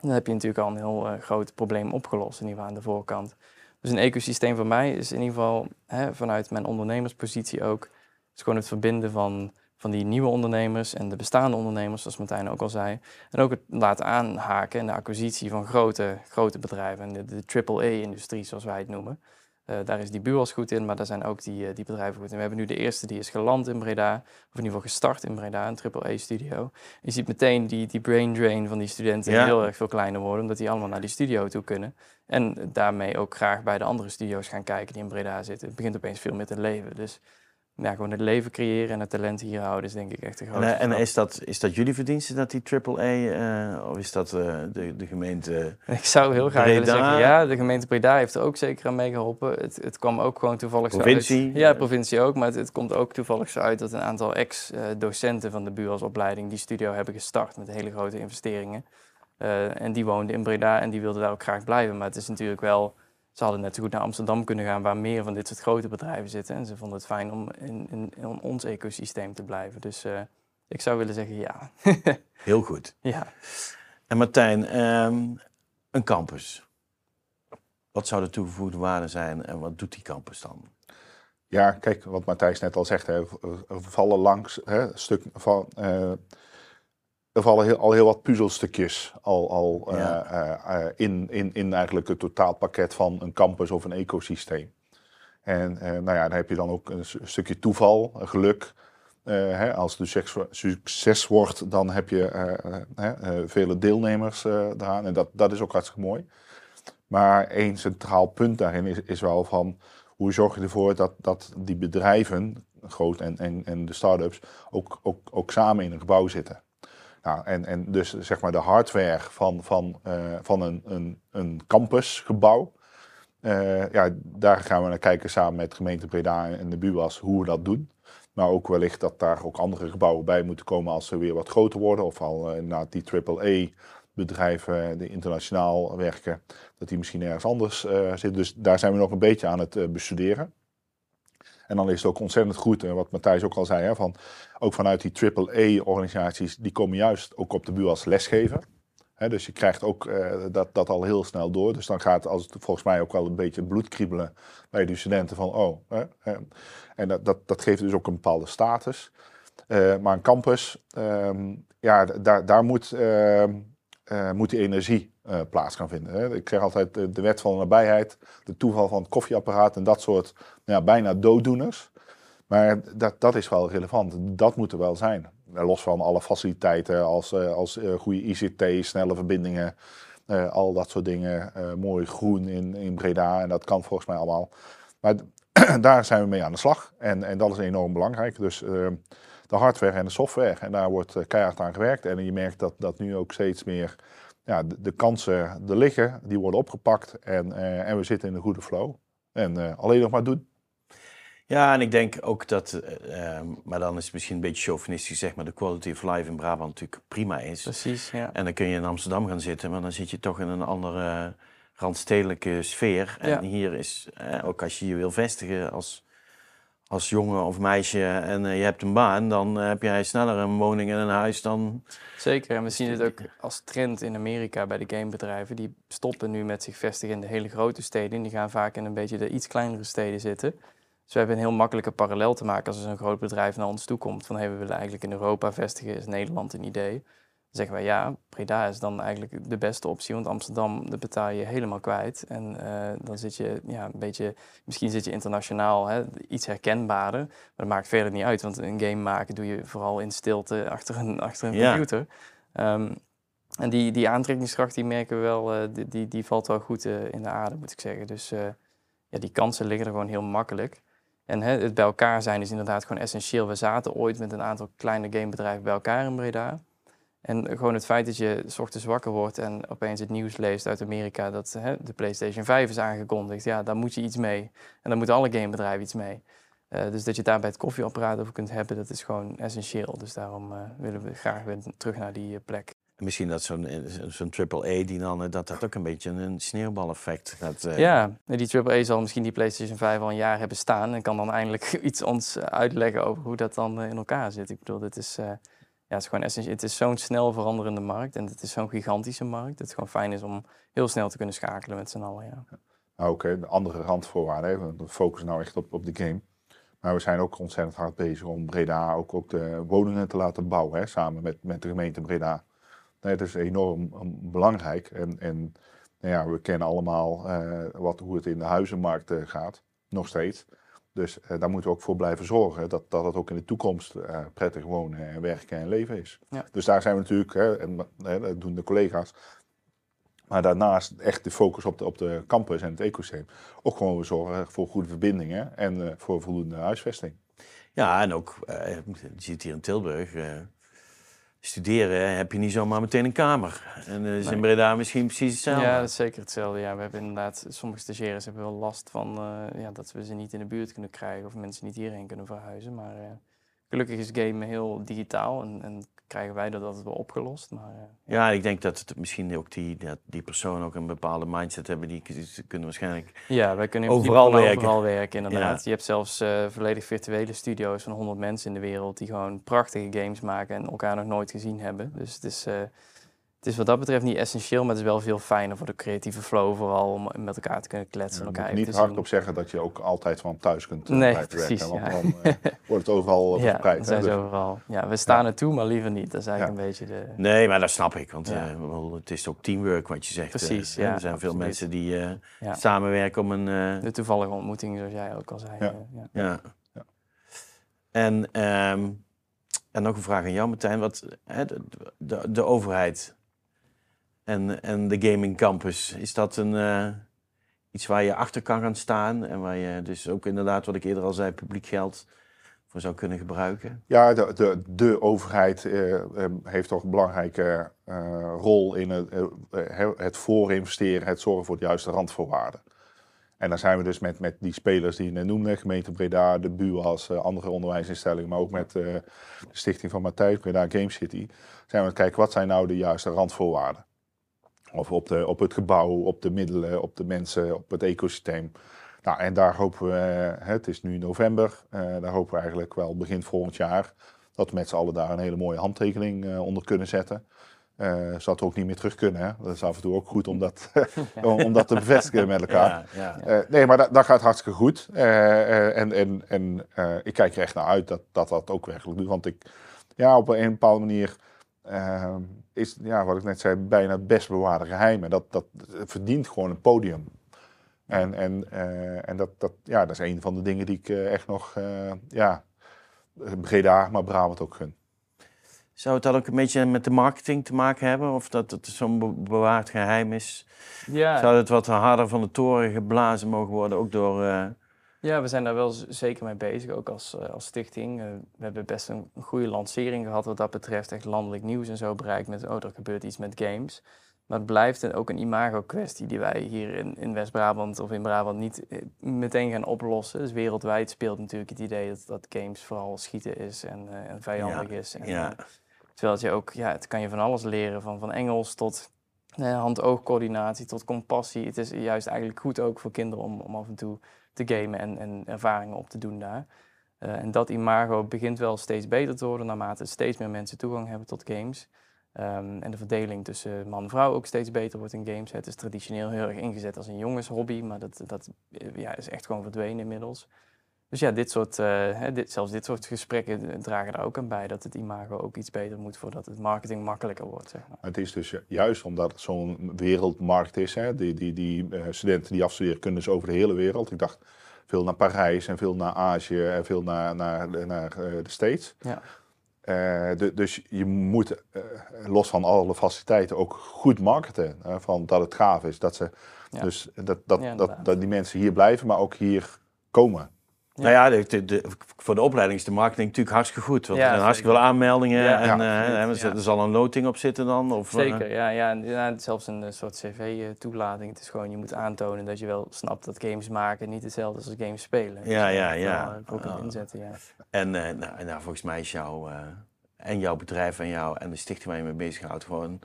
dan heb je natuurlijk al een heel eh, groot probleem opgelost, in ieder geval aan de voorkant. Dus een ecosysteem voor mij is in ieder geval hè, vanuit mijn ondernemerspositie ook, is gewoon het verbinden van, van die nieuwe ondernemers en de bestaande ondernemers, zoals Martijn ook al zei. En ook het laten aanhaken en de acquisitie van grote, grote bedrijven, en de, de AAA-industrie zoals wij het noemen. Eh, daar is die buurs goed in, maar daar zijn ook die, eh, die bedrijven goed in. We hebben nu de eerste die is geland in Breda, of in ieder geval gestart in Breda, een AAA-studio. Je ziet meteen die, die brain drain van die studenten Ja. heel erg veel kleiner worden, omdat die allemaal naar die studio toe kunnen. En daarmee ook graag bij de andere studio's gaan kijken die in Breda zitten. Het begint opeens veel meer te leven. Dus ja, gewoon het leven creëren en het talent hier houden is denk ik echt een En, grote eh, en is, dat, is dat jullie verdienste dat die AAA, eh of is dat eh, de, de gemeente... Ik zou heel graag willen zeggen, ja, de gemeente Breda heeft er ook zeker aan meegeholpen. Het, het kwam ook gewoon toevallig zo uit. Ja, provincie ook, maar het, het komt ook toevallig zo uit dat een aantal ex-docenten van de buursopleiding die studio hebben gestart met hele grote investeringen. En die woonden in Breda en die wilden daar ook graag blijven. Maar het is natuurlijk wel, ze hadden net zo goed naar Amsterdam kunnen gaan waar meer van dit soort grote bedrijven zitten. En ze vonden het fijn om in, in, in ons ecosysteem te blijven. Dus eh, ik zou willen zeggen ja. Heel goed. ja. En Martijn, ehm, een campus. Wat zou de toegevoegde waarde zijn en wat doet die campus dan? Ja, kijk, wat Matthijs net al zegt, hè, vallen langs hè, stuk van. eh, er vallen heel, al heel wat puzzelstukjes al, al eh, Ja. eh, eh, in, in, in eigenlijk het totaalpakket van een campus of een ecosysteem. En nou ja, dan heb je dan ook een stukje toeval, geluk. Hè, als het succes, succes wordt, dan heb je vele deelnemers eraan. En dat, dat is ook hartstikke mooi. Maar één centraal punt daarin is, is wel van hoe zorg je ervoor dat, dat die bedrijven, groot en, en, en de start-ups, ook, ook, ook samen in een gebouw zitten. Nou, en, en dus zeg maar de hardware van, van, eh, van een, een, een campusgebouw. eh, ja, daar gaan we naar kijken samen met gemeente Breda en de BUAS hoe we dat doen. Maar ook wellicht dat daar ook andere gebouwen bij moeten komen als ze weer wat groter worden. Of al uh, die AAA-bedrijven die internationaal werken, dat die misschien ergens anders uh, zitten. Dus daar zijn we nog een beetje aan het bestuderen. En dan is het ook ontzettend goed, en wat Matthijs ook al zei, hè, van, ook vanuit die AAA-organisaties, die komen juist ook op de buur als lesgever. Hè, dus je krijgt ook eh, dat, dat al heel snel door. Dus dan gaat als volgens mij ook wel een beetje bloed kriebelen bij de studenten van, oh, hè, en dat, dat, dat geeft dus ook een bepaalde status. Eh, maar een campus, ehm, ja, daar, daar moet, ehm, eh, moet die energie eh, plaats gaan vinden. Hè. Ik zeg altijd de, de wet van de nabijheid, de toeval van het koffieapparaat en dat soort ja, bijna dooddoeners. Maar dat, dat is wel relevant. Dat moet er wel zijn. Los van alle faciliteiten als, eh, als eh, goede ICT, snelle verbindingen, eh, al dat soort dingen. eh, mooi groen in, in Breda en dat kan volgens mij allemaal. Maar daar zijn we mee aan de slag en, en dat is enorm belangrijk. Dus eh, de hardware en de software en daar wordt eh, keihard aan gewerkt. En je merkt dat, dat nu ook steeds meer ja, de, de kansen er liggen, die worden opgepakt en, eh, en we zitten in een goede flow. En eh, alleen nog maar doen. Ja, en ik denk ook dat, eh, maar dan is het misschien een beetje chauvinistisch, zeg maar, de quality of life in Brabant natuurlijk prima is. Precies, ja. En dan kun je in Amsterdam gaan zitten, maar dan zit je toch in een andere randstedelijke sfeer. En Ja. hier is, ook als je je wil vestigen als, als jongen of meisje en eh, je hebt een baan, dan eh, heb jij sneller een woning en een huis dan... Zeker, en we zien het ook als trend in Amerika bij de gamebedrijven. Die stoppen nu met zich vestigen in de hele grote steden. En die gaan vaak in een beetje de iets kleinere steden zitten. Dus we hebben een heel makkelijke parallel te maken als er zo'n groot bedrijf naar ons toe komt. Van hey, we willen eigenlijk in Europa vestigen, is Nederland een idee. Zeggen wij ja, Breda is dan eigenlijk de beste optie, want Amsterdam, daar betaal je helemaal kwijt. En eh, dan zit je ja, een beetje, misschien zit je internationaal hè, iets herkenbaarder. Maar dat maakt verder niet uit, want een game maken doe je vooral in stilte achter een, achter een Ja. computer. Ehm, en die, die aantrekkingskracht, die merken we wel, eh, die, die, die valt wel goed eh, in de aarde, moet ik zeggen. Dus ja, die kansen liggen er gewoon heel makkelijk. En hè, het bij elkaar zijn is inderdaad gewoon essentieel. We zaten ooit met een aantal kleine gamebedrijven bij elkaar in Breda. En gewoon het feit dat je s ochtends wakker wordt en opeens het nieuws leest uit Amerika dat hè, de PlayStation 5 is aangekondigd. Ja, daar moet je iets mee. En daar moeten alle gamebedrijven iets mee. Eh, dus dat je daar bij het koffieapparaat over kunt hebben, dat is gewoon essentieel. Dus daarom eh, willen we graag weer terug naar die eh, plek. Misschien dat zo'n zo'n triple A die dan, dat dat ook een beetje een sneeuwbaleffect gaat... Ja, die AAA zal misschien die PlayStation 5 al een jaar hebben staan en kan dan eindelijk iets ons uitleggen over hoe dat dan in elkaar zit. Ik bedoel, dit is, ja, het is gewoon essentieel. Het is zo'n snel veranderende markt en het is zo'n gigantische markt. Dat het gewoon fijn is om heel snel te kunnen schakelen met z'n allen. Ja. Nou, hè, de andere randvoorwaarden. We focussen nou echt op, op de game. Maar we zijn ook ontzettend hard bezig om Breda ook, ook de woningen te laten bouwen. Hè, samen met, met de gemeente Breda. Dat is enorm um, belangrijk. En, en nou ja, we kennen allemaal eh, wat, hoe het in de huizenmarkt eh, gaat. Nog steeds. Dus eh, daar moeten we ook voor blijven zorgen. Dat, dat het ook in de toekomst eh, prettig wonen en werken en leven is. Ja. Dus daar zijn we natuurlijk, hè, en hè, dat doen de collega's. Maar daarnaast echt de focus op de, op de campus en het ecosysteem. Ook gewoon weer zorgen voor goede verbindingen en eh, voor voldoende huisvesting. Ja, en ook, eh, je ziet hier in Tilburg, eh, studeren heb je niet zomaar meteen een kamer. En dat is in. Breda misschien precies hetzelfde. ja, dat is zeker hetzelfde. Ja, we hebben inderdaad, sommige stagiaires hebben wel last van eh, ja, dat we ze niet in de buurt kunnen krijgen of mensen niet hierheen kunnen verhuizen. Maar eh, gelukkig is gamen heel digitaal en, en krijgen wij dat altijd wel opgelost. Maar, eh, Ja, ik denk dat het misschien ook die, dat die personen ook een bepaalde mindset hebben. Die kunnen waarschijnlijk... Ja, wij kunnen Overal werken. Overal werken, inderdaad. Ja. Je hebt zelfs eh, volledig virtuele studio's van 100 mensen in de wereld die gewoon prachtige games maken en elkaar nog nooit gezien hebben. Dus het is, eh, het is wat dat betreft niet essentieel, maar het is wel veel fijner voor de creatieve flow, vooral om met elkaar te kunnen kletsen moet elkaar niet hardop zeggen dat je ook altijd van thuis kunt eh, Nee, blijven precies, werken. Want ja. dan eh, wordt het overal Ja, verspreid. hè. zijn ze Dus- overal. Ja, we staan er toe, maar liever niet. Dat is eigenlijk Ja. een beetje de... Nee, maar dat snap ik. Want Ja. eh, het is ook teamwork wat je zegt. Precies, ja, Er zijn veel absoluut. mensen die eh, Ja. samenwerken om een... eh, De toevallige ontmoeting, zoals jij ook al zei. Ja. ja. Ja. Ja. En, ehm, en nog een vraag aan jou, Martijn. Wat, hè, de, de, de overheid en, en de gaming campus, is dat een, eh, iets waar je achter kan gaan staan? En waar je dus ook inderdaad, wat ik eerder al zei, publiek geld voor zou kunnen gebruiken? Ja, de, de, de overheid eh, eh, heeft toch een belangrijke rol in het, het voorinvesteren, het zorgen voor de juiste randvoorwaarden. En dan zijn we dus met, met die spelers die je net noemde, gemeente Breda, de BUAS, andere onderwijsinstellingen, maar ook met de stichting van Matthijs, Breda Game City, zijn we aan het kijken wat zijn nou de juiste randvoorwaarden. Of op, de, op het gebouw, op de middelen, op de mensen, op het ecosysteem. Nou, en daar hopen we, het is nu november, eh, daar hopen we eigenlijk wel begin volgend jaar dat we met z'n allen daar een hele mooie handtekening eh, onder kunnen zetten. Zodat we ook niet meer terug kunnen. Hè? Dat is af en toe ook goed om dat, om, om dat te bevestigen met elkaar. Ja, ja. Nee, maar dat, dat gaat hartstikke goed. En en, en ik kijk er echt naar uit dat dat, dat ook werkelijk doet. Want ik, ja, op een, bepaalde manier eh, is, ja, wat ik net zei, bijna het best bewaarde geheim. En dat, dat verdient gewoon een podium. En, en, eh, en dat, dat, ja, dat is een van de dingen die ik eh, echt nog, eh, ja, Breda, maar Brabant ook gun. Zou het dan ook een beetje met de marketing te maken hebben? Of dat het zo'n be- bewaard geheim is? Ja, Zou het wat harder van de toren geblazen mogen worden? Ook door... Ja, we zijn daar wel zeker mee bezig, ook als, eh, als stichting. Eh, we hebben best een, goede lancering gehad wat dat betreft. Echt landelijk nieuws en zo bereikt met, oh, er gebeurt iets met games. Maar het blijft ook een imago-kwestie die wij hier in, in West-Brabant of in Brabant niet eh, meteen gaan oplossen. Dus wereldwijd speelt natuurlijk het idee dat, dat games vooral schieten is en, en vijandig is. En, ja. terwijl je ook, ja, het kan je van alles leren, van, van Engels tot hand-oogcoördinatie, tot compassie. Het is juist eigenlijk goed ook voor kinderen om, om af en toe te gamen en, en ervaringen op te doen daar. Eh, en dat imago begint wel steeds beter te worden naarmate steeds meer mensen toegang hebben tot games. Ehm, en de verdeling tussen man en vrouw ook steeds beter wordt in games. Het is traditioneel heel erg ingezet als een jongenshobby, maar dat, dat eh, ja, is echt gewoon verdwenen inmiddels. Dus ja, dit soort, eh, dit, zelfs dit soort gesprekken dragen daar ook aan bij dat het imago ook iets beter moet voordat het marketing makkelijker wordt. Zeg maar. Het is dus ju- juist omdat het zo'n wereldmarkt is. Hè, die die, die eh, studenten die afstuderen kunnen dus over de hele wereld. Ik dacht veel naar Parijs en veel naar Azië en veel naar, naar, naar eh, de States. Ja. Du- dus je moet, los van alle faciliteiten, ook goed marketen. van dat het gaaf is. Dat, ze, Ja. dus dat, dat, Ja, dat, inderdaad. dat die mensen hier blijven, maar ook hier komen. Nou ja, de, de, de- voor de opleiding is de marketing natuurlijk hartstikke goed. Want Ja, er zijn hartstikke veel aanmeldingen. Ja, en ja, eh, ja. er zal een loting op zitten dan? Of, eh, Zeker, ja, ja, en, zelfs een eh, soort cv-toelating. Het is gewoon, je moet aantonen dat je wel snapt dat games maken niet hetzelfde is als games spelen. Ja, Dus, ja, ja. wel, Oh. inzetten, ja. En eh, nou, en nou, volgens mij is jouw, eh, en jouw bedrijf en, jou, en de stichting waar je mee bezighoudt gewoon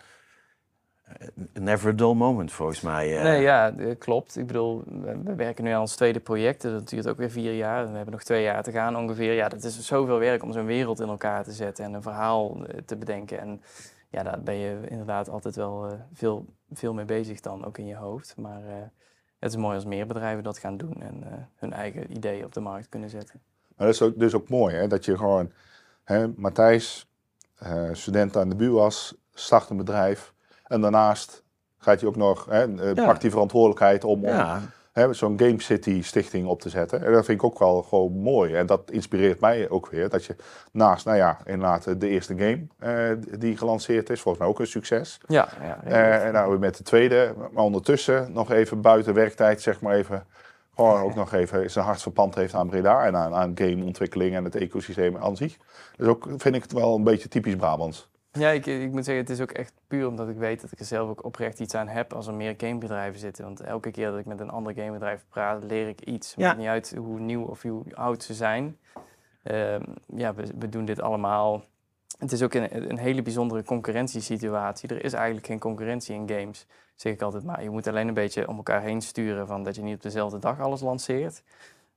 never a dull moment volgens mij. eh. Nee, ja, eh, klopt. Ik bedoel, we, we werken nu aan ons tweede project. dus Dat duurt ook weer vier jaar. En we hebben nog twee jaar te gaan ongeveer. Ja, dat is zoveel werk om zo'n wereld in elkaar te zetten en een verhaal eh, te bedenken. En ja, daar ben je inderdaad altijd wel eh, veel, veel mee bezig dan, ook in je hoofd. Maar eh, het is mooi als meer bedrijven dat gaan doen en eh, hun eigen ideeën op de markt kunnen zetten. Maar dat is ook, dus ook mooi, hè, dat je gewoon, hè, Matthijs, eh, student aan de BUAS, start een bedrijf. En daarnaast gaat hij ook nog, hè, eh, Ja. pakt die verantwoordelijkheid om, ja, zo'n Game City stichting op te zetten. En dat vind ik ook wel gewoon mooi. En dat inspireert mij ook weer. Dat je naast, nou ja, inderdaad de eerste game eh, die gelanceerd is, volgens mij ook een succes. Ja, ja, Eh, en nou met de tweede, maar ondertussen nog even buiten werktijd, zeg maar even, gewoon ook nog even zijn hart verpand heeft aan Breda en aan, aan gameontwikkeling en het ecosysteem aan zich. Dus ook vind ik het wel een beetje typisch Brabants. Ja, ik, ik moet zeggen, het is ook echt puur omdat ik weet dat ik er zelf ook oprecht iets aan heb als er meer gamebedrijven zitten. Want elke keer dat ik met een ander gamebedrijf praat, leer ik iets. Het Ja. maakt niet uit hoe nieuw of hoe oud ze zijn. Ehm, ja, we, we doen dit allemaal. Het is ook een, een hele bijzondere concurrentiesituatie. Er is eigenlijk geen concurrentie in games, zeg ik altijd maar. Je moet alleen een beetje om elkaar heen sturen van dat je niet op dezelfde dag alles lanceert.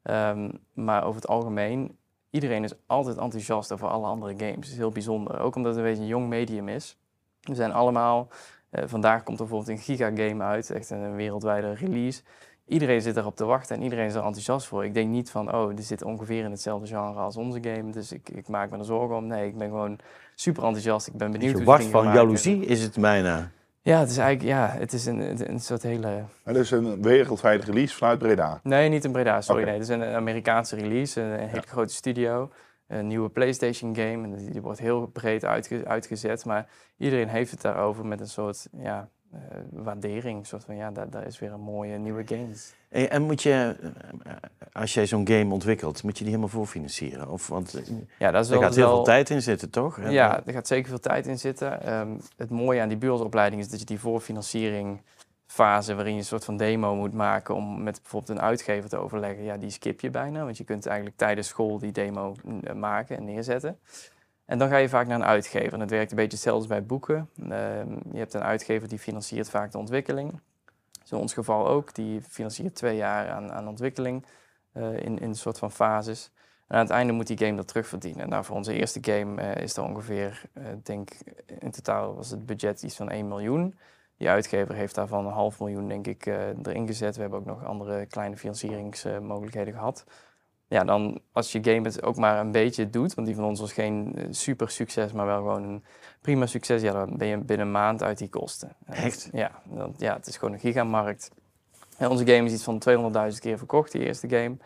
Ehm, maar over het algemeen iedereen is altijd enthousiast over alle andere games. Dat is heel bijzonder. Ook omdat het een beetje een jong medium is. We zijn allemaal... eh, vandaag komt er bijvoorbeeld een gigagame uit. Echt een, wereldwijde release. Iedereen zit erop te wachten en iedereen is er enthousiast voor. Ik denk niet van, oh, dit zit ongeveer in hetzelfde genre als onze game. Dus ik, ik maak me er zorgen om. Nee, ik ben gewoon super enthousiast. Ik ben benieuwd je hoe wacht ze van jaloezie is het bijna. Ja, het is eigenlijk ja, het is een, een, soort hele... En dus een wereldwijde release vanuit Breda. Nee, niet in Breda, sorry. Nee, het is een Amerikaanse release, een, hele grote studio. Een nieuwe PlayStation game. En die, die wordt heel breed uitge- uitgezet. Maar iedereen heeft het daarover met een soort ja, eh, waardering. Een soort van, ja, daar, daar is weer een mooie nieuwe game. En, en moet je, eh, als jij zo'n game ontwikkelt, moet je die helemaal voorfinancieren? Of, want eh, Ja, dat er wel, gaat heel wel- veel tijd in zitten, toch? Ja, er gaat zeker veel tijd in zitten. Ehm, het mooie aan die buursopleiding is dat je die voorfinanciering fase waarin je een soort van demo moet maken om met bijvoorbeeld een uitgever te overleggen, ja, die skip je bijna, want je kunt eigenlijk tijdens school die demo mm, maken en neerzetten. En dan ga je vaak naar een uitgever. En het werkt een beetje hetzelfde bij boeken. Ehm, je hebt een uitgever die financiert vaak de ontwikkeling. is in ons geval ook. Die financiert twee jaar aan, aan ontwikkeling eh, in, in een soort van fases. En aan het einde moet die game dat terugverdienen. Nou, voor onze eerste game eh, is er ongeveer, eh, denk in totaal was het budget iets van 1 miljoen. Die uitgever heeft daarvan een half miljoen, denk ik, erin gezet. We hebben ook nog andere kleine financieringsmogelijkheden gehad. Ja, dan als je game het ook maar een beetje doet, want die van ons was geen eh, super succes, maar wel gewoon een prima succes, ja, dan ben je binnen een maand uit die kosten. Echt? Ja, dan, ja, het is gewoon een gigamarkt. En onze game is iets van 200.000 keer verkocht, die eerste game.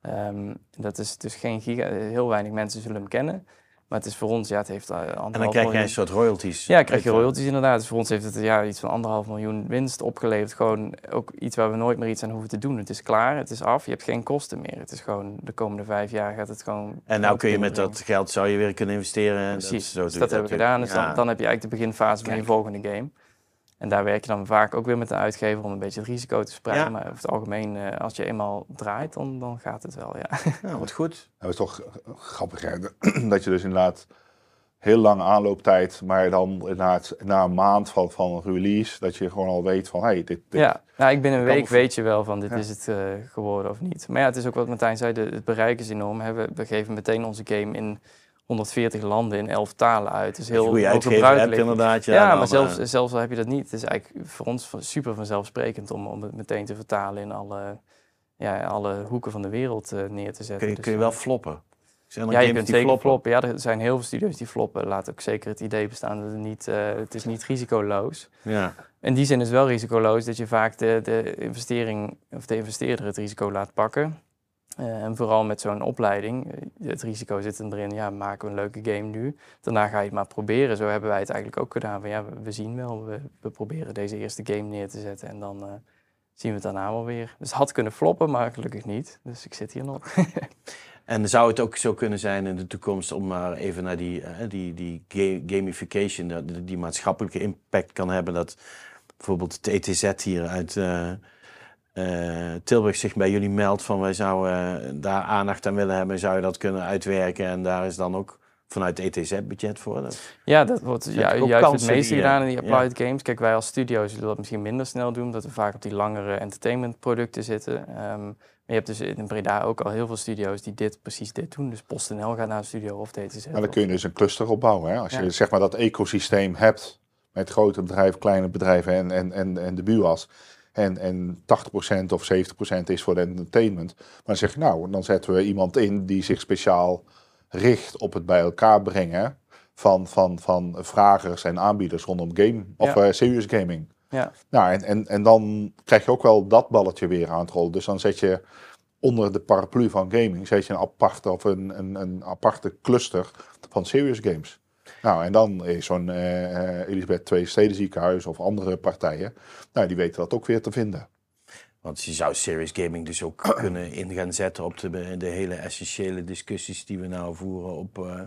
Ehm, dat is dus geen giga, heel weinig mensen zullen hem kennen. Maar het is voor ons, ja, het heeft anderhalf En dan krijg jij miljoen- een soort royalties. ja, krijg je royalties inderdaad. Dus voor ons heeft het ja, iets van anderhalf miljoen winst opgeleverd. Gewoon ook iets waar we nooit meer iets aan hoeven te doen. Het is klaar, het is af, je hebt geen kosten meer. Het is gewoon de komende vijf jaar gaat het gewoon... En nou kun je met dat geld zou je weer kunnen investeren. Precies, zo dus dat je hebben we gedaan. Dus Ja. dan, dan heb je eigenlijk de beginfase van je volgende game. En daar werk je dan vaak ook weer met de uitgever om een beetje het risico te spreiden. Ja. Maar over het algemeen, eh, als je eenmaal draait, dan, dan gaat het wel, ja. Nou, wat goed. Dat is toch grappig, hè? dat je dus inderdaad heel lange aanlooptijd, maar dan inderdaad na een maand van, van release, dat je gewoon al weet van, hey, dit, dit Ja, nou, ik binnen een week weet je wel van dit Ja. is het eh, geworden of niet. Maar ja, het is ook wat Martijn zei, de, het bereik is enorm. hè. We, we geven meteen onze game in 140 landen in 11 talen uit. Dus heel uitgever hebt gebruikelijk. inderdaad. Ja, maar zelfs, eh, zelfs al heb je dat niet. Het is eigenlijk voor ons super vanzelfsprekend om, om het meteen te vertalen in alle, ja, alle hoeken van de wereld eh, neer te zetten. kun, je, Dus, kun je eh, wel floppen. Zijn er ja, je kunt die zeker floppen? floppen. Ja, er zijn heel veel studio's die floppen. Laat ook zeker het idee bestaan dat het niet, eh, het is niet risicoloos. Ja. In die zin is het wel risicoloos dat je vaak de, de investering of de investeerder het risico laat pakken. Eh, en vooral met zo'n opleiding, eh, het risico zit er erin, ja, maken we een leuke game nu. Daarna ga je het maar proberen. Zo hebben wij het eigenlijk ook gedaan. Van, ja, we, zien wel, we, proberen deze eerste game neer te zetten en dan eh, zien we het daarna wel weer. Dus het had kunnen floppen, maar gelukkig niet. Dus ik zit hier nog. En zou het ook zo kunnen zijn in de toekomst om maar even naar die, die, die ga- gamification, die, die maatschappelijke impact kan hebben, dat bijvoorbeeld het ETZ hier uit eh, eh, Tilburg zich bij jullie meldt van wij zouden daar aandacht aan willen hebben, zou je dat kunnen uitwerken en daar is dan ook vanuit ETZ-budget voor? Dat- Ja, dat wordt juist het meeste die, eh, gedaan in die ja. applied games. Kijk, wij als studio zullen dat misschien minder snel doen, omdat we vaak op die langere entertainmentproducten zitten. Ehm, maar je hebt dus in Breda ook al heel veel studio's die dit, precies dit doen. Dus PostNL gaat naar een studio of DTZ. Maar dan kun je dus een cluster opbouwen. Hè? Als je zeg maar dat ecosysteem hebt met grote bedrijven, kleine bedrijven en, en, en, en de BUA's. En, en 80% of 70% is voor de entertainment. Maar dan zeg je nou, dan zetten we iemand in die zich speciaal richt op het bij elkaar brengen van, van, van vragers en aanbieders rondom game of Ja. eh, serious gaming. Ja. Nou, en, en, en dan krijg je ook wel dat balletje weer aan het rollen. Dus dan zet je onder de paraplu van gaming zet je een aparte of een, een, een aparte cluster van serious games. Nou, en dan is zo'n eh, eh, Elisabeth II Steden ziekenhuis of andere partijen, nou, die weten dat ook weer te vinden. Want je zou serious gaming dus ook kunnen in gaan zetten op de, de hele essentiële discussies die we nou voeren op eh,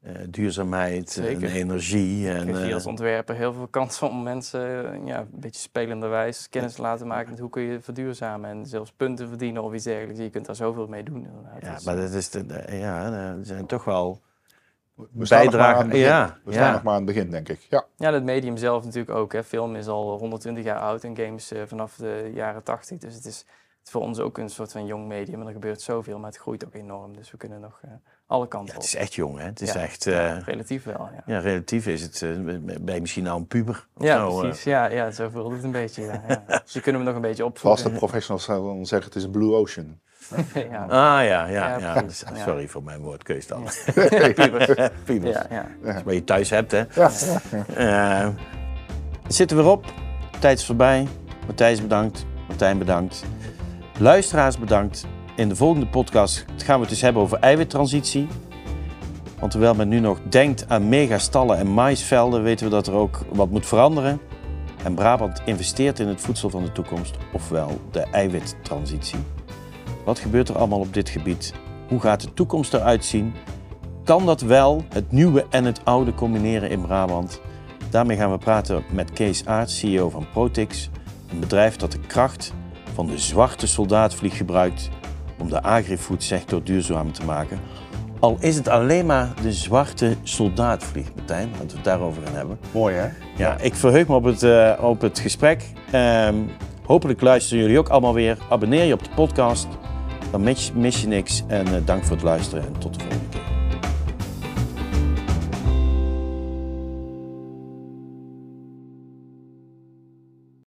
eh, duurzaamheid en energie. En, je eh, als ontwerper heel veel kansen om mensen ja, een beetje spelenderwijs kennis te laten maken met hoe kun je verduurzamen en zelfs punten verdienen of iets dergelijks. Je kunt daar zoveel mee doen. Inderdaad. ja, Dus, maar dat is de, de- ja, er zijn toch wel We staan nog maar bijdragen. aan het begin. Ja, We staan ja. nog maar aan het begin, denk ik. Ja. Ja, dat medium zelf natuurlijk ook. Hè. Film is al 120 jaar oud en games eh, vanaf de jaren 80. Dus het is, het is voor ons ook een soort van jong medium. En er gebeurt zoveel, maar het groeit ook enorm. Dus we kunnen nog eh, alle kanten Ja, het is echt jong, hè? Het is Ja. echt. eh, Relatief wel, ja. ja, relatief is het. eh, ben je misschien al een puber? Of Ja, zo, eh. precies. Ja, ja, zo voelt het een beetje. Ja, ja. Dus je kunnen we nog een beetje opvoeden. de professionals zouden zeggen, het is een blue ocean. ja. Ah ja, ja, Ja, ja. Sorry voor mijn woordkeus dan. Pubers. Pubers. Ja, ja. Waar je thuis hebt, hè? Ja. Eh, het zit er weer op. Tijd is voorbij. Matthijs bedankt. Martijn bedankt. Luisteraars bedankt. In de volgende podcast gaan we het dus hebben over eiwittransitie. Want terwijl men nu nog denkt aan megastallen en maïsvelden, weten we dat er ook wat moet veranderen. En Brabant investeert in het voedsel van de toekomst, ofwel de eiwittransitie. Wat gebeurt er allemaal op dit gebied? Hoe gaat de toekomst eruit zien? Kan dat wel, het nieuwe en het oude combineren in Brabant? Daarmee gaan we praten met Kees Aert, CEO van Protix, een bedrijf dat de kracht van de zwarte soldaatvlieg gebruikt om de agrifood sector duurzaam te maken. Al is het alleen maar de zwarte soldaatvlieg, Martijn, laten we het daarover gaan hebben. Mooi hè? Ja, ik verheug me op het, eh, op het gesprek. Ehm, hopelijk luisteren jullie ook allemaal weer. Abonneer je op de podcast, dan mis, mis je niks. En eh, dank voor het luisteren en tot de volgende keer.